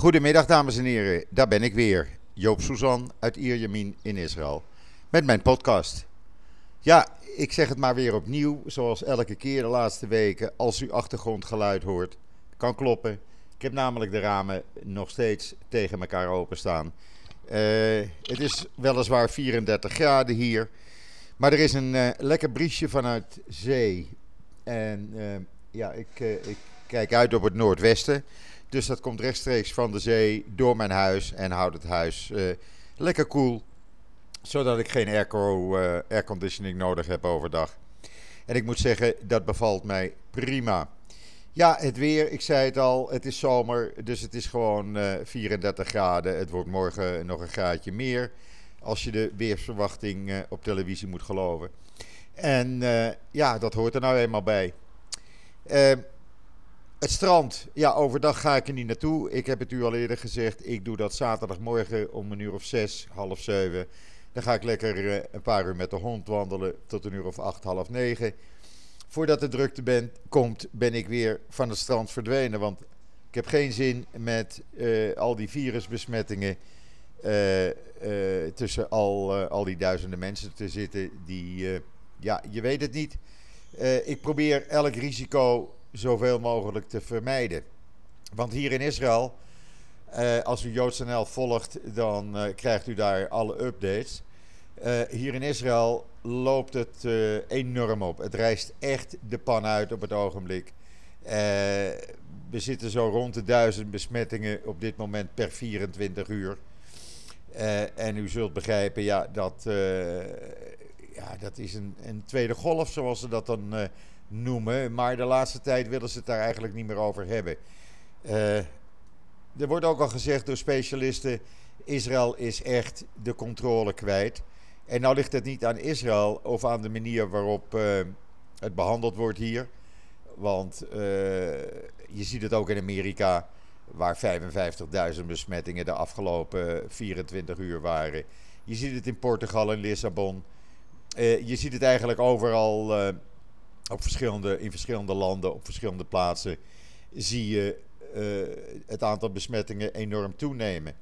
Goedemiddag dames en heren, daar ben ik weer. Joop Suzan uit Ierjemien in Israël. Met mijn podcast. Ja, ik zeg het maar weer opnieuw, zoals elke keer de laatste weken. Als u achtergrondgeluid hoort, kan kloppen. Ik heb namelijk de ramen nog steeds tegen elkaar openstaan. Uh, het is weliswaar 34 graden hier. Maar er is een uh, lekker briesje vanuit zee. En uh, ja, ik, ik kijk uit op het noordwesten. Dus dat komt rechtstreeks van de zee door mijn huis en houdt het huis uh, lekker koel. Zodat ik geen airco, uh, airconditioning nodig heb overdag. En ik moet zeggen, dat bevalt mij prima. Ja, het weer, ik zei het al, het is zomer, dus het is gewoon uh, 34 graden. Het wordt morgen nog een graadje meer, als je de weersverwachting op televisie moet geloven. En ja, dat hoort er nou eenmaal bij. Het strand, ja, overdag ga ik er niet naartoe. Ik heb het u al eerder gezegd. Ik doe dat zaterdagmorgen om een uur of zes, half zeven. Dan ga ik lekker uh, een paar uur met de hond wandelen tot een uur of acht, half negen. Voordat de drukte ben, komt, ben ik weer van het strand verdwenen. Want ik heb geen zin met uh, al die virusbesmettingen uh, tussen al, al die duizenden mensen te zitten. Die, ja, je weet het niet. ik probeer elk risico zoveel mogelijk te vermijden. Want hier in Israël, eh, als u JoodsNL volgt, dan eh, krijgt u daar alle updates. Uh, hier in Israël loopt het enorm op. Het rijst echt de pan uit op het ogenblik. we zitten zo rond de duizend besmettingen op dit moment per 24 uur. en u zult begrijpen, ja, dat, ja, dat is een, een tweede golf, zoals ze dat dan noemen. Maar de laatste tijd willen ze het daar eigenlijk niet meer over hebben. Uh, er wordt ook al gezegd door specialisten: Israël is echt de controle kwijt. En nou ligt het niet aan Israël of aan de manier waarop uh, het behandeld wordt hier. Want uh, je ziet het ook in Amerika, waar 55.000 besmettingen de afgelopen 24 uur waren. Je ziet het in Portugal en Lissabon. je ziet het eigenlijk overal op verschillende, in verschillende landen, op verschillende plaatsen, zie je uh, het aantal besmettingen enorm toenemen.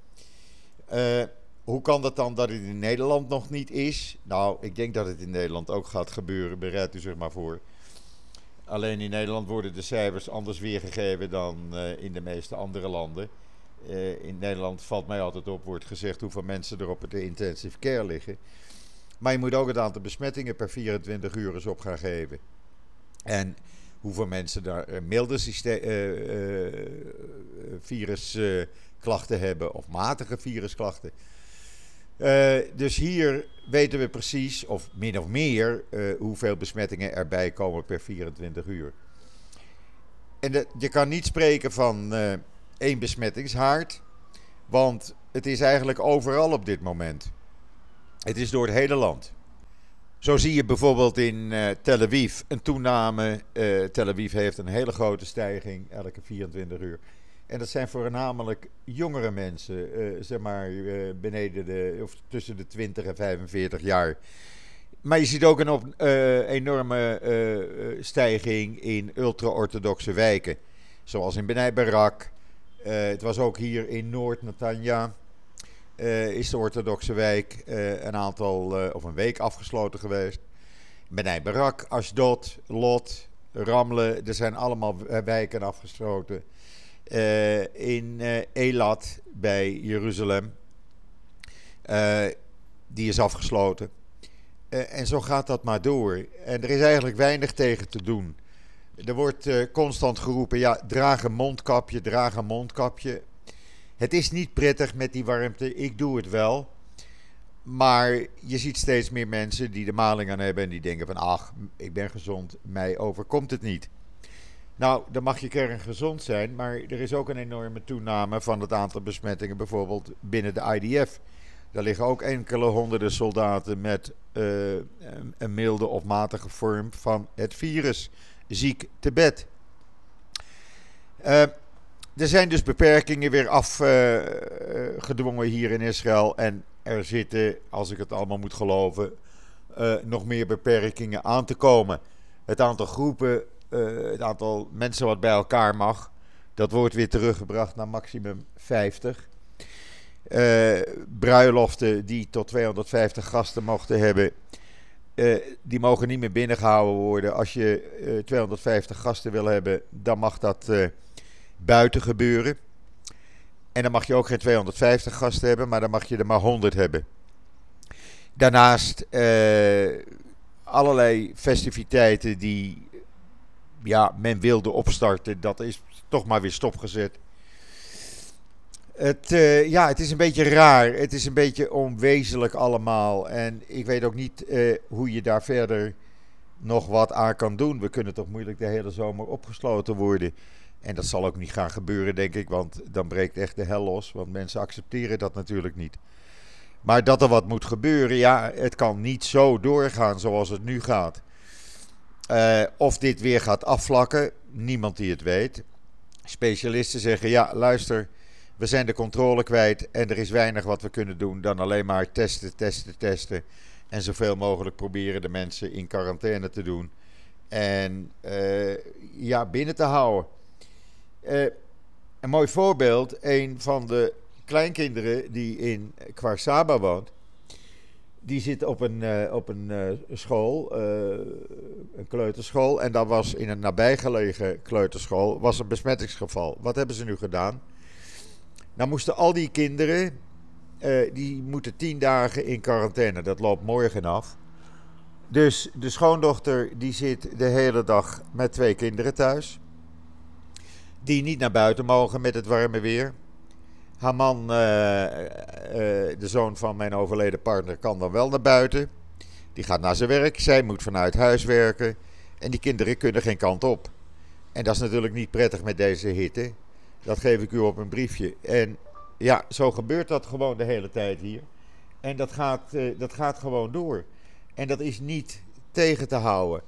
Uh, hoe kan dat dan dat het in Nederland nog niet is? Nou, ik denk dat het in Nederland ook gaat gebeuren, bereid u zich maar voor. Alleen in Nederland worden de cijfers anders weergegeven dan uh, in de meeste andere landen. in Nederland valt mij altijd op, wordt gezegd hoeveel mensen er op het intensive care liggen. Maar je moet ook het aantal besmettingen per 24 uur eens op gaan geven. En hoeveel mensen daar uh, milde uh, virusklachten hebben of matige virusklachten. dus hier weten we precies, of min of meer, hoeveel besmettingen erbij komen per 24 uur. En je kan niet spreken van één besmettingshaard, want het is eigenlijk overal op dit moment. Het is door het hele land. Zo zie je bijvoorbeeld in uh, Tel Aviv een toename. Uh, Tel Aviv heeft een hele grote stijging elke 24 uur. En dat zijn voornamelijk jongere mensen, uh, zeg maar beneden de, of tussen de 20 en 45 jaar. Maar je ziet ook een op, enorme stijging in ultra-orthodoxe wijken. Zoals in Benai Barak. het was ook hier in Noord-Natanja. Uh, is de orthodoxe wijk uh, een aantal, uh, of een week afgesloten geweest. Benai Barak, Ashdod, Lot, Ramle, er zijn allemaal wijken afgesloten. in Elat bij Jeruzalem, die is afgesloten. en zo gaat dat maar door. En er is eigenlijk weinig tegen te doen. Er wordt constant geroepen, ja, draag een mondkapje, draag een mondkapje. Het is niet prettig met die warmte. Ik doe het wel. Maar je ziet steeds meer mensen die de maling aan hebben en die denken van ach, ik ben gezond, mij overkomt het niet. Nou, dan mag je kern gezond zijn, maar er is ook een enorme toename van het aantal besmettingen, bijvoorbeeld binnen de IDF. Daar liggen ook enkele honderden soldaten met uh, een milde of matige vorm van het virus ziek te bed. Uh, er zijn dus beperkingen weer afgedwongen uh, hier in Israël. En er zitten, als ik het allemaal moet geloven, uh, nog meer beperkingen aan te komen. Het aantal groepen, het aantal mensen wat bij elkaar mag, Dat wordt weer teruggebracht naar maximum 50. Uh, bruiloften die tot 250 gasten mochten hebben, die mogen niet meer binnengehouden worden. Als je uh, 250 gasten wil hebben, dan mag dat buiten gebeuren. En dan mag je ook geen 250 gasten hebben, maar dan mag je er maar 100 hebben. Daarnaast allerlei festiviteiten die ja, men wilde opstarten, dat is toch maar weer stopgezet. Het, uh, ja, het is een beetje raar. Het is een beetje onwezenlijk allemaal. En ik weet ook niet uh, hoe je daar verder nog wat aan kan doen. We kunnen toch moeilijk de hele zomer opgesloten worden. En dat zal ook niet gaan gebeuren, denk ik. Want dan breekt echt de hel los. Want mensen accepteren dat natuurlijk niet. Maar dat er wat moet gebeuren, ja, het kan niet zo doorgaan zoals het nu gaat. Uh, of dit weer gaat afvlakken, niemand die het weet. Specialisten zeggen: ja, luister, we zijn de controle kwijt en er is weinig wat we kunnen doen dan alleen maar testen, testen, testen. En zoveel mogelijk proberen de mensen in quarantaine te doen. En uh, ja, binnen te houden. Uh, een mooi voorbeeld: een van de kleinkinderen die in Kwarsaba woont. Die zit op een, uh, op een uh, school, een kleuterschool. En dat was in een nabijgelegen kleuterschool was een besmettingsgeval. Wat hebben ze nu gedaan? Nou moesten al die kinderen, die moeten tien dagen in quarantaine. Dat loopt morgen af. Dus de schoondochter die zit de hele dag met twee kinderen thuis. Die niet naar buiten mogen met het warme weer. Haar man, uh, uh, de zoon van mijn overleden partner, kan dan wel naar buiten. Die gaat naar zijn werk. Zij moet vanuit huis werken. En die kinderen kunnen geen kant op. En dat is natuurlijk niet prettig met deze hitte. Dat geef ik u op een briefje. En ja, zo gebeurt dat gewoon de hele tijd hier. En dat gaat, uh, dat gaat gewoon door. En dat is niet tegen te houden.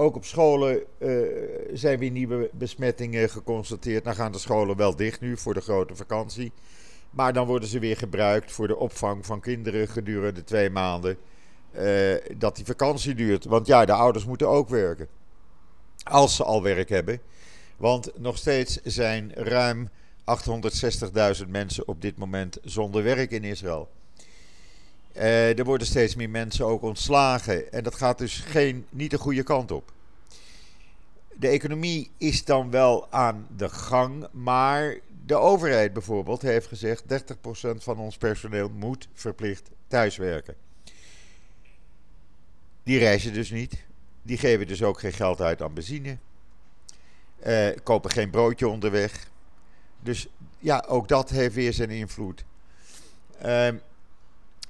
Ook op scholen uh, zijn weer nieuwe besmettingen geconstateerd. Dan gaan de scholen wel dicht nu voor de grote vakantie. Maar dan worden ze weer gebruikt voor de opvang van kinderen gedurende twee maanden. Uh, dat die vakantie duurt. Want ja, de ouders moeten ook werken. Als ze al werk hebben. Want nog steeds zijn ruim 860.000 mensen op dit moment zonder werk in Israël. Uh, er worden steeds meer mensen ook ontslagen. En dat gaat dus geen, niet de goede kant op. De economie is dan wel aan de gang, maar de overheid bijvoorbeeld heeft gezegd: 30% van ons personeel moet verplicht thuiswerken. Die reizen dus niet. Die geven dus ook geen geld uit aan benzine. Uh, kopen geen broodje onderweg. Dus ja, ook dat heeft weer zijn invloed. Uh,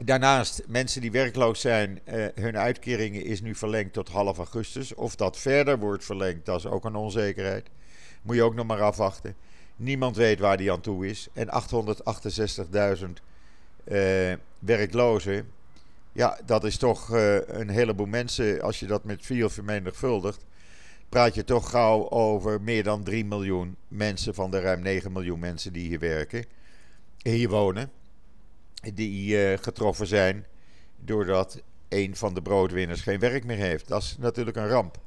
Daarnaast, mensen die werkloos zijn, uh, hun uitkeringen is nu verlengd tot half augustus. Of dat verder wordt verlengd, dat is ook een onzekerheid. Moet je ook nog maar afwachten. Niemand weet waar die aan toe is. En 868.000 uh, werklozen, ja, dat is toch uh, een heleboel mensen. Als je dat met vier vermenigvuldigt, praat je toch gauw over meer dan 3 miljoen mensen van de ruim 9 miljoen mensen die hier werken, hier wonen die uh, getroffen zijn doordat een van de broodwinners geen werk meer heeft. Dat is natuurlijk een ramp.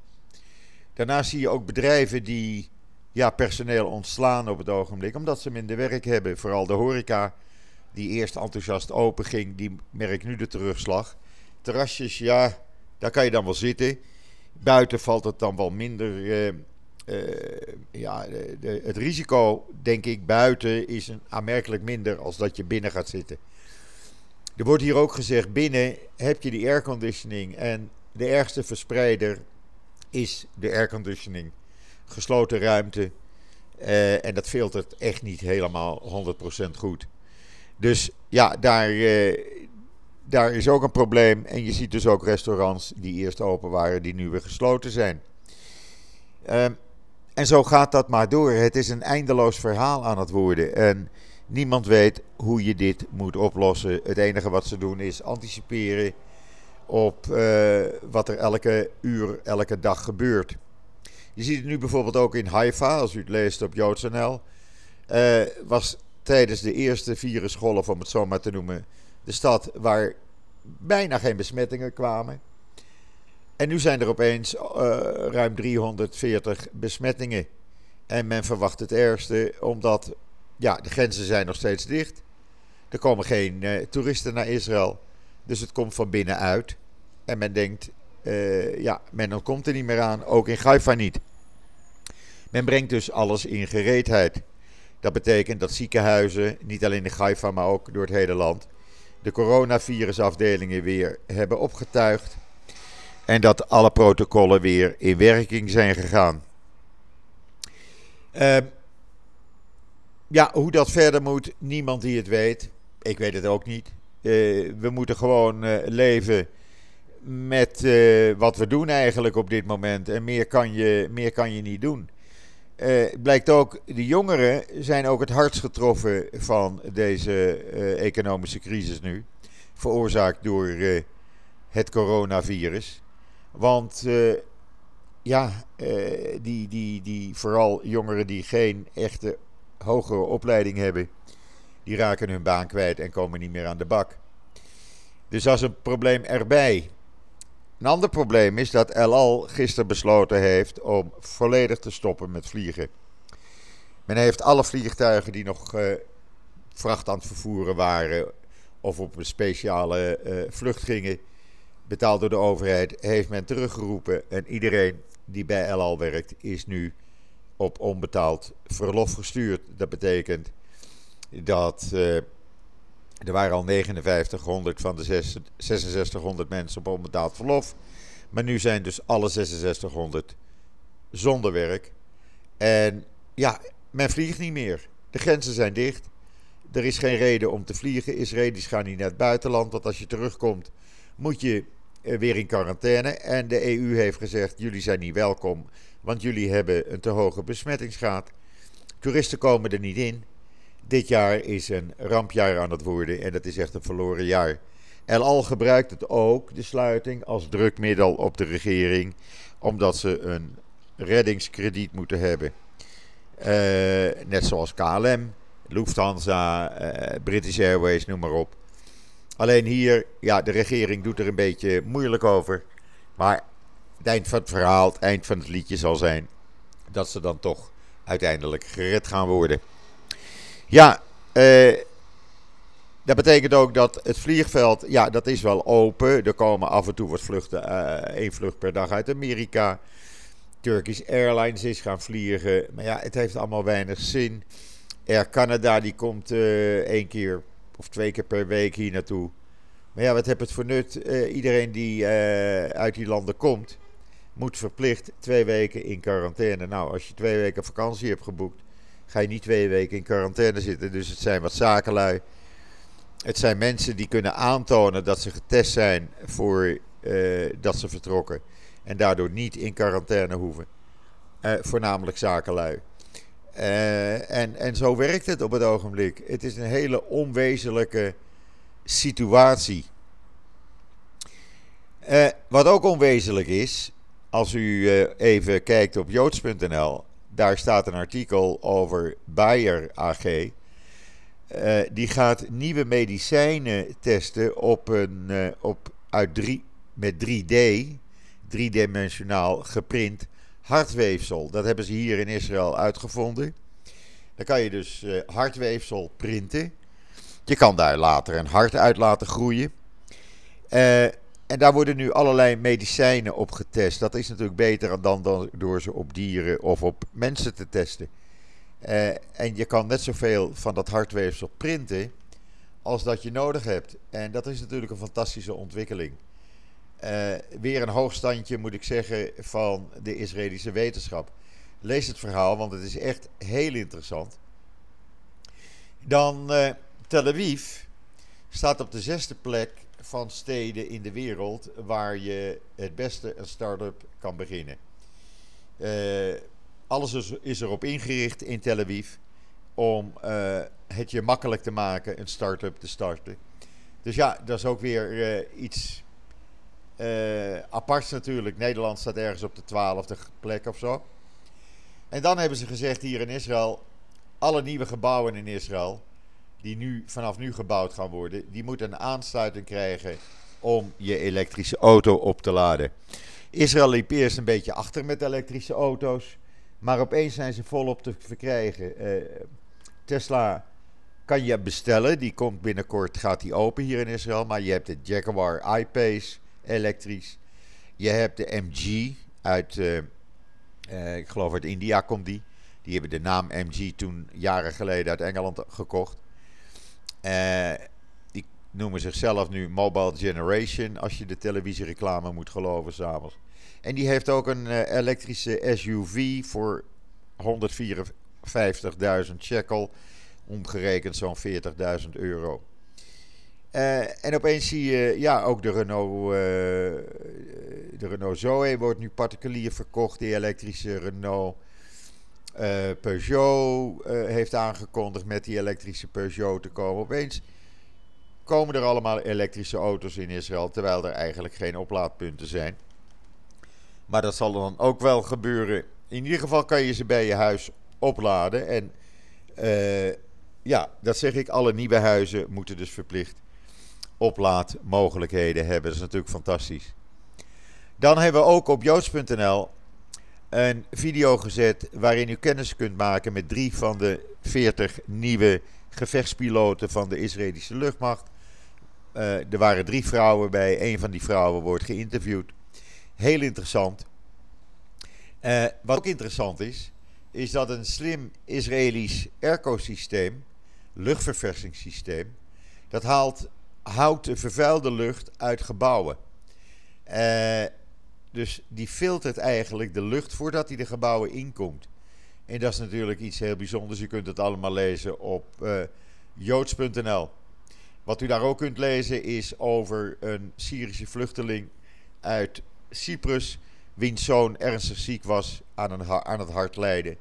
Daarnaast zie je ook bedrijven die ja, personeel ontslaan op het ogenblik, omdat ze minder werk hebben. Vooral de horeca, die eerst enthousiast open ging, die merkt nu de terugslag. Terrasjes, ja, daar kan je dan wel zitten. Buiten valt het dan wel minder. Uh, uh, ja, het risico, denk ik, buiten is een, aanmerkelijk minder als dat je binnen gaat zitten. Er wordt hier ook gezegd: binnen heb je die airconditioning. En de ergste verspreider is de airconditioning. Gesloten ruimte. Uh, en dat filtert echt niet helemaal 100% goed. Dus ja, daar, uh, daar is ook een probleem. En je ziet dus ook restaurants die eerst open waren, die nu weer gesloten zijn. Uh, en zo gaat dat maar door. Het is een eindeloos verhaal aan het worden. En Niemand weet hoe je dit moet oplossen. Het enige wat ze doen is anticiperen op uh, wat er elke uur, elke dag gebeurt. Je ziet het nu bijvoorbeeld ook in Haifa, als u het leest op JoodsNL. Uh, was tijdens de eerste virusgolf, om het zo maar te noemen, de stad waar bijna geen besmettingen kwamen. En nu zijn er opeens uh, ruim 340 besmettingen En men verwacht het ergste, omdat ja, de grenzen zijn nog steeds dicht. Er komen geen uh, toeristen naar Israël. Dus het komt van binnenuit. En men denkt, uh, ja, men komt er niet meer aan. Ook in Haifa niet. Men brengt dus alles in gereedheid. Dat betekent dat ziekenhuizen, niet alleen in Haifa, maar ook door het hele land, de coronavirusafdelingen weer hebben opgetuigd. En dat alle protocollen weer in werking zijn gegaan. Uh, ja, hoe dat verder moet, niemand die het weet. Ik weet het ook niet. Uh, we moeten gewoon uh, leven met uh, wat we doen eigenlijk op dit moment. En meer kan je, meer kan je niet doen. blijkt ook, de jongeren zijn ook het hardst getroffen van deze economische crisis nu. Veroorzaakt door het coronavirus. Want ja, die, die, die, vooral jongeren die geen echte hogere opleiding hebben, die raken hun baan kwijt en komen niet meer aan de bak. Dus dat is een probleem erbij. Een ander probleem is dat El Al gisteren besloten heeft om volledig te stoppen met vliegen. Men heeft alle vliegtuigen die nog uh, vracht aan het vervoeren waren of op een speciale uh, vlucht gingen, betaald door de overheid, heeft men teruggeroepen. En iedereen die bij El Al werkt is nu op onbetaald verlof gestuurd. Dat betekent dat uh, er waren al 5900 van de 6600 mensen op onbetaald verlof. Maar nu zijn dus alle 6600 zonder werk. En ja, men vliegt niet meer. De grenzen zijn dicht. Er is geen reden om te vliegen. Israëli's gaan niet naar het buitenland. Want als je terugkomt, moet je eh, weer in quarantaine. En de EU heeft gezegd: jullie zijn niet welkom want jullie hebben een te hoge besmettingsgraad. Toeristen komen er niet in. Dit jaar is een rampjaar aan het worden en dat is echt een verloren jaar. El Al gebruikt het ook, de sluiting, als drukmiddel op de regering, omdat ze een reddingskrediet moeten hebben. Uh, net zoals KLM, Lufthansa, uh, British Airways, noem maar op. Alleen hier, ja, de regering doet er een beetje moeilijk over. Maar het eind van het verhaal, het eind van het liedje zal zijn dat ze dan toch uiteindelijk gered gaan worden. Ja, eh, dat betekent ook dat het vliegveld, ja, dat is wel open. Er komen af en toe wat vluchten, uh, één vlucht per dag uit Amerika. Turkish Airlines is gaan vliegen, maar ja, het heeft allemaal weinig zin. Air Canada die komt uh, één keer of twee keer per week hier naartoe. Maar ja, wat heb het voor nut? Uh, iedereen die uit die landen komt, moet verplicht twee weken in quarantaine. Nou, als je twee weken vakantie hebt geboekt, ga je niet twee weken in quarantaine zitten. Dus het zijn wat zakenlui. Het zijn mensen die kunnen aantonen dat ze getest zijn voor uh, dat ze vertrokken. En daardoor niet in quarantaine hoeven. Uh, voornamelijk zakenlui. Uh, en, en zo werkt het op het ogenblik. Het is een hele onwezenlijke situatie. wat ook onwezenlijk is, als u eh, even kijkt op joods.nl, daar staat een artikel over Bayer AG. Eh, die gaat nieuwe medicijnen testen op een, uh, op, uit drie, met 3D, driedimensionaal geprint hartweefsel. Dat hebben ze hier in Israël uitgevonden. Dan kan je dus hartweefsel printen. Je kan daar later een hart uit laten groeien. En daar worden nu allerlei medicijnen op getest. Dat is natuurlijk beter dan, door ze op dieren of op mensen te testen. Uh, en je kan net zoveel van dat hartweefsel printen als dat je nodig hebt. En dat is natuurlijk een fantastische ontwikkeling. Uh, weer een hoogstandje, moet ik zeggen, van de Israëlische wetenschap. Lees het verhaal, want het is echt heel interessant. Dan uh, Tel Aviv staat op de zesde plek van steden in de wereld waar je het beste een start-up kan beginnen. Uh, alles is, erop ingericht in Tel Aviv om uh, het je makkelijk te maken een start-up te starten. Dus ja, dat is ook weer uh, iets aparts natuurlijk. Nederland staat ergens op de twaalfde plek of zo. En dan hebben ze gezegd hier in Israël, alle nieuwe gebouwen in Israël die nu, vanaf nu gebouwd gaan worden, die moeten een aansluiting krijgen om je elektrische auto op te laden. Israël liep eerst een beetje achter met elektrische auto's. Maar opeens zijn ze volop te verkrijgen. Tesla kan je bestellen. Die komt binnenkort, gaat die open hier in Israël. Maar je hebt de Jaguar I-Pace elektrisch. Je hebt de MG uit, ik geloof uit India komt die. Die hebben de naam MG toen jaren geleden uit Engeland gekocht. Uh, die noemen zichzelf nu Mobile Generation, als je de televisiereclame moet geloven s'avonds. En die heeft ook een uh, elektrische SUV voor 154.000 shekel, omgerekend zo'n 40.000 euro. Uh, en opeens zie je, ja, ook de Renault, de Renault Zoe wordt nu particulier verkocht, die elektrische Renault. Uh, Peugeot uh, heeft aangekondigd met die elektrische Peugeot te komen. Opeens komen er allemaal elektrische auto's in Israël, terwijl er eigenlijk geen oplaadpunten zijn. Maar dat zal dan ook wel gebeuren. In ieder geval kan je ze bij je huis opladen. En uh, ja, dat zeg ik, alle nieuwe huizen moeten dus verplicht oplaadmogelijkheden hebben. Dat is natuurlijk fantastisch. Dan hebben we ook op joods.nl een video gezet waarin u kennis kunt maken met drie van de 40 nieuwe gevechtspiloten van de Israëlische luchtmacht. Uh, er waren drie vrouwen bij, een van die vrouwen wordt geïnterviewd. Heel interessant. Uh, wat ook interessant is, is dat een slim Israëlisch airco-systeem, luchtverversingssysteem, dat haalt, houdt de vervuilde lucht uit gebouwen. Uh, dus die filtert eigenlijk de lucht voordat hij de gebouwen inkomt. En dat is natuurlijk iets heel bijzonders. Je kunt het allemaal lezen op uh, joods.nl. Wat u daar ook kunt lezen is over een Syrische vluchteling uit Cyprus. Wiens zoon ernstig ziek was, aan, een, aan het hart lijden.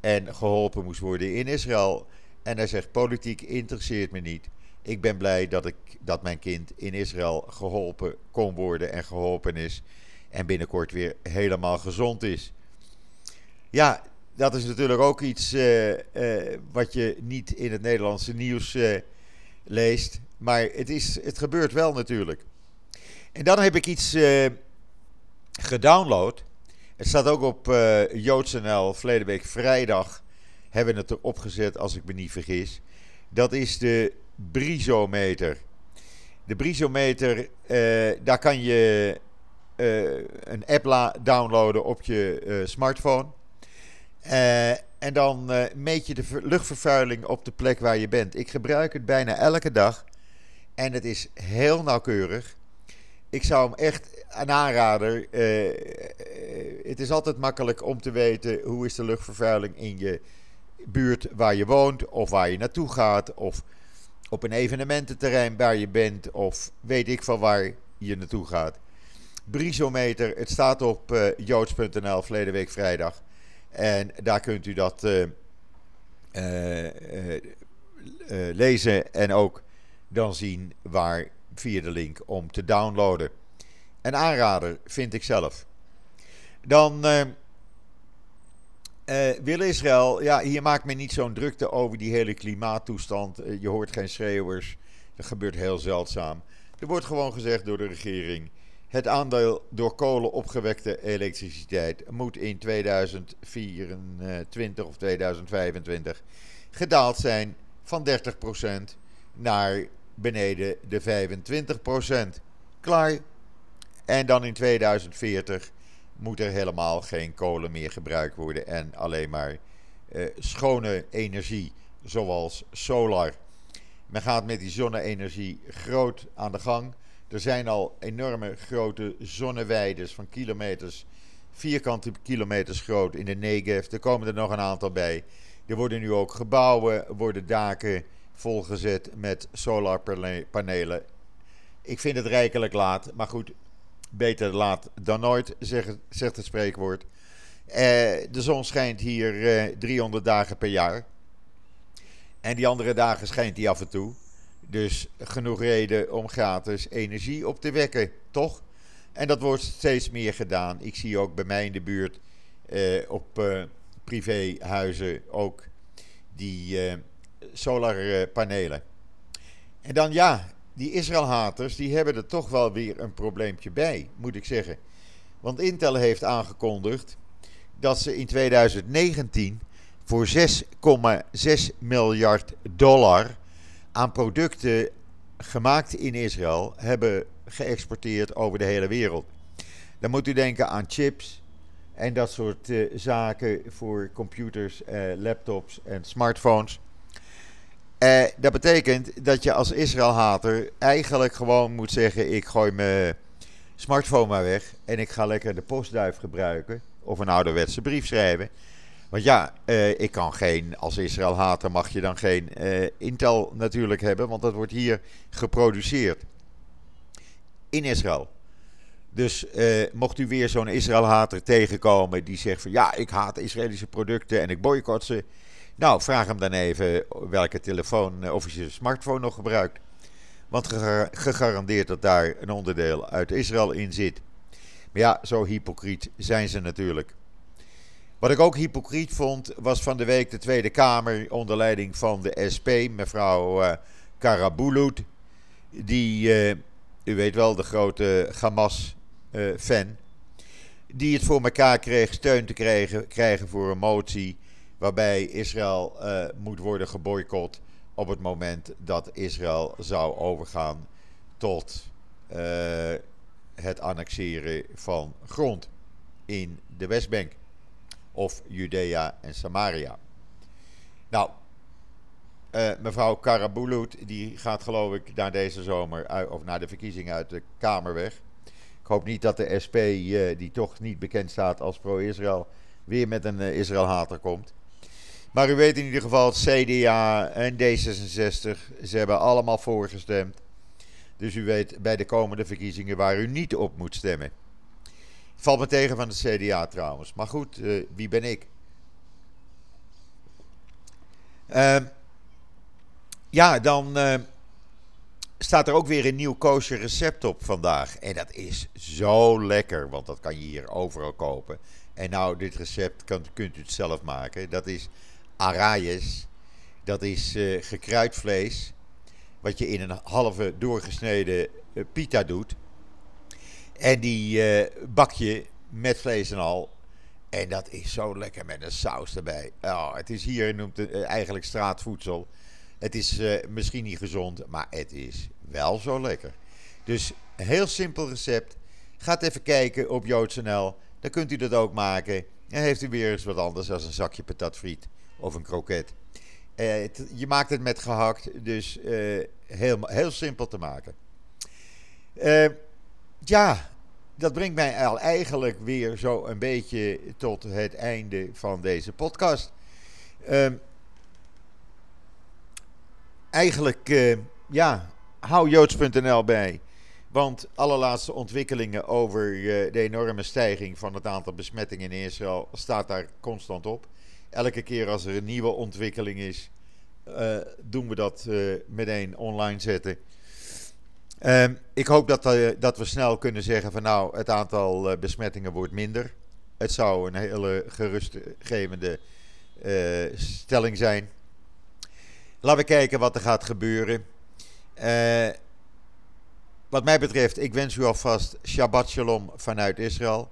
En geholpen moest worden in Israël. En hij zegt: Politiek interesseert me niet. Ik ben blij dat, ik, dat mijn kind in Israël geholpen kon worden en geholpen is en binnenkort weer helemaal gezond is. Ja, dat is natuurlijk ook iets uh, uh, wat je niet in het Nederlandse nieuws uh, leest. Maar het, is, het gebeurt wel natuurlijk. En dan heb ik iets gedownload. Het staat ook op JoodsNL. Verleden week vrijdag hebben we het erop gezet, als ik me niet vergis. Dat is de Brisometer. De Brisometer, daar kan je een app downloaden op je uh, smartphone. Uh, en dan meet je de luchtvervuiling op de plek waar je bent. Ik gebruik het bijna elke dag. En het is heel nauwkeurig. Ik zou hem echt een aanrader. het is altijd makkelijk om te weten hoe is de luchtvervuiling in je buurt waar je woont. Of waar je naartoe gaat. Of op een evenemententerrein waar je bent. Of weet ik van waar je naartoe gaat. Brisometer. Het staat op uh, joods.nl verleden week vrijdag. En daar kunt u dat uh, uh, lezen en ook dan zien waar via de link om te downloaden. Een aanrader vind ik zelf. Dan wil Israël, ja, hier maakt men niet zo'n drukte over die hele klimaattoestand. je hoort geen schreeuwers, dat gebeurt heel zeldzaam. Er wordt gewoon gezegd door de regering het aandeel door kolen opgewekte elektriciteit moet in 2024 of 2025 gedaald zijn van 30% naar beneden de 25%. Klaar. En dan in 2040 moet er helemaal geen kolen meer gebruikt worden en alleen maar uh, schone energie, zoals solar. Men gaat met die zonne-energie groot aan de gang. Er zijn al enorme grote zonneweiden van kilometers, vierkante kilometers groot in de Negev. Er komen er nog een aantal bij. Er worden nu ook gebouwen, worden daken volgezet met solarpanelen. Ik vind het rijkelijk laat, maar goed, beter laat dan nooit, zegt, het spreekwoord. Eh, de zon schijnt hier eh, 300 dagen per jaar. En die andere dagen schijnt hij af en toe. Dus genoeg reden om gratis energie op te wekken, toch? En dat wordt steeds meer gedaan. Ik zie ook bij mij in de buurt eh, op uh, privéhuizen ook die uh, solarpanelen. En dan ja, die Israël-haters die hebben er toch wel weer een probleempje bij, moet ik zeggen. Want Intel heeft aangekondigd dat ze in 2019 voor 6,6 miljard dollar aan producten gemaakt in Israël hebben geëxporteerd over de hele wereld. Dan moet u denken aan chips en dat soort uh, zaken voor computers, uh, laptops en smartphones. Uh, dat betekent dat je als Israël-hater eigenlijk gewoon moet zeggen: ik gooi mijn smartphone maar weg en ik ga lekker de postduif gebruiken of een ouderwetse brief schrijven. Want ja, uh, ik kan geen, als Israël-hater mag je dan geen uh, Intel natuurlijk hebben, want dat wordt hier geproduceerd. In Israël. Dus uh, mocht u weer zo'n Israël-hater tegenkomen die zegt van ja, ik haat Israëlische producten en ik boycott ze. Nou, vraag hem dan even welke telefoon of je smartphone nog gebruikt. Want gegarandeerd dat daar een onderdeel uit Israël in zit. Maar ja, zo hypocriet zijn ze natuurlijk. Wat ik ook hypocriet vond, was van de week de Tweede Kamer onder leiding van de SP, mevrouw uh, Karabulut. Die, uh, u weet wel, de grote Hamas-fan. Uh, die het voor elkaar kreeg steun te krijgen, krijgen voor een motie. waarbij Israël moet worden geboycott. op het moment dat Israël zou overgaan tot het annexeren van grond in de Westbank of Judea en Samaria. Nou, uh, mevrouw Karabulut, die gaat geloof ik na deze zomer, of na de verkiezingen uit de Kamer weg. Ik hoop niet dat de SP, uh, die toch niet bekend staat als pro-Israël, weer met een uh, Israël-hater komt. Maar u weet in ieder geval, CDA en D66, ze hebben allemaal voorgestemd. Dus u weet bij de komende verkiezingen waar u niet op moet stemmen. Valt me tegen van de CDA trouwens. Maar goed, uh, wie ben ik? Uh, ja, dan uh, staat er ook weer een nieuw kosher recept op vandaag. En dat is zo lekker, want dat kan je hier overal kopen. En nou, dit recept kan, kunt u het zelf maken. Dat is arayes. Dat is uh, gekruid vlees. Wat je in een halve doorgesneden pita doet. En die uh, bak je met vlees en al. En dat is zo lekker met een saus erbij. Oh, het is hier noemt het uh, eigenlijk straatvoedsel. Het is uh, misschien niet gezond, maar het is wel zo lekker. Dus een heel simpel recept. Gaat even kijken op Joods.nl. Dan kunt u dat ook maken. En heeft u weer eens wat anders dan een zakje patatfriet of een kroket. Je maakt het met gehakt, dus heel, heel simpel te maken. Ja, dat brengt mij al eigenlijk weer zo een beetje tot het einde van deze podcast. Uh, eigenlijk, uh, ja, hou joods.nl bij. Want alle laatste ontwikkelingen over uh, de enorme stijging van het aantal besmettingen in Israël staat daar constant op. Elke keer als er een nieuwe ontwikkeling is, uh, doen we dat meteen online zetten. Um, ik hoop dat, uh, dat we snel kunnen zeggen van nou, het aantal uh, besmettingen wordt minder. Het zou een hele gerustgevende uh, stelling zijn. Laten we kijken wat er gaat gebeuren. wat mij betreft, ik wens u alvast Shabbat Shalom vanuit Israël.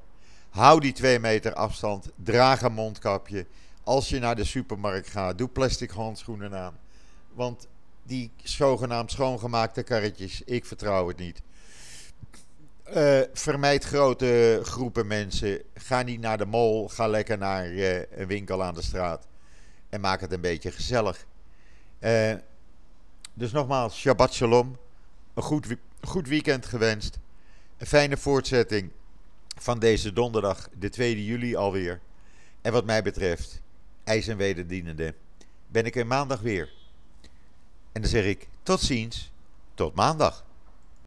Hou die twee meter afstand. Draag een mondkapje. Als je naar de supermarkt gaat, doe plastic handschoenen aan. Want die zogenaamd schoongemaakte karretjes. Ik vertrouw het niet. Uh, vermijd grote groepen mensen. Ga niet naar de mall. Ga lekker naar uh, een winkel aan de straat. En maak het een beetje gezellig. Uh, dus nogmaals, Shabbat Shalom. Een goed, goed weekend gewenst. Een fijne voortzetting van deze donderdag, de 2 juli alweer. En wat mij betreft, ijs en wederdienende, ben ik er maandag weer. En dan zeg ik tot ziens, tot maandag.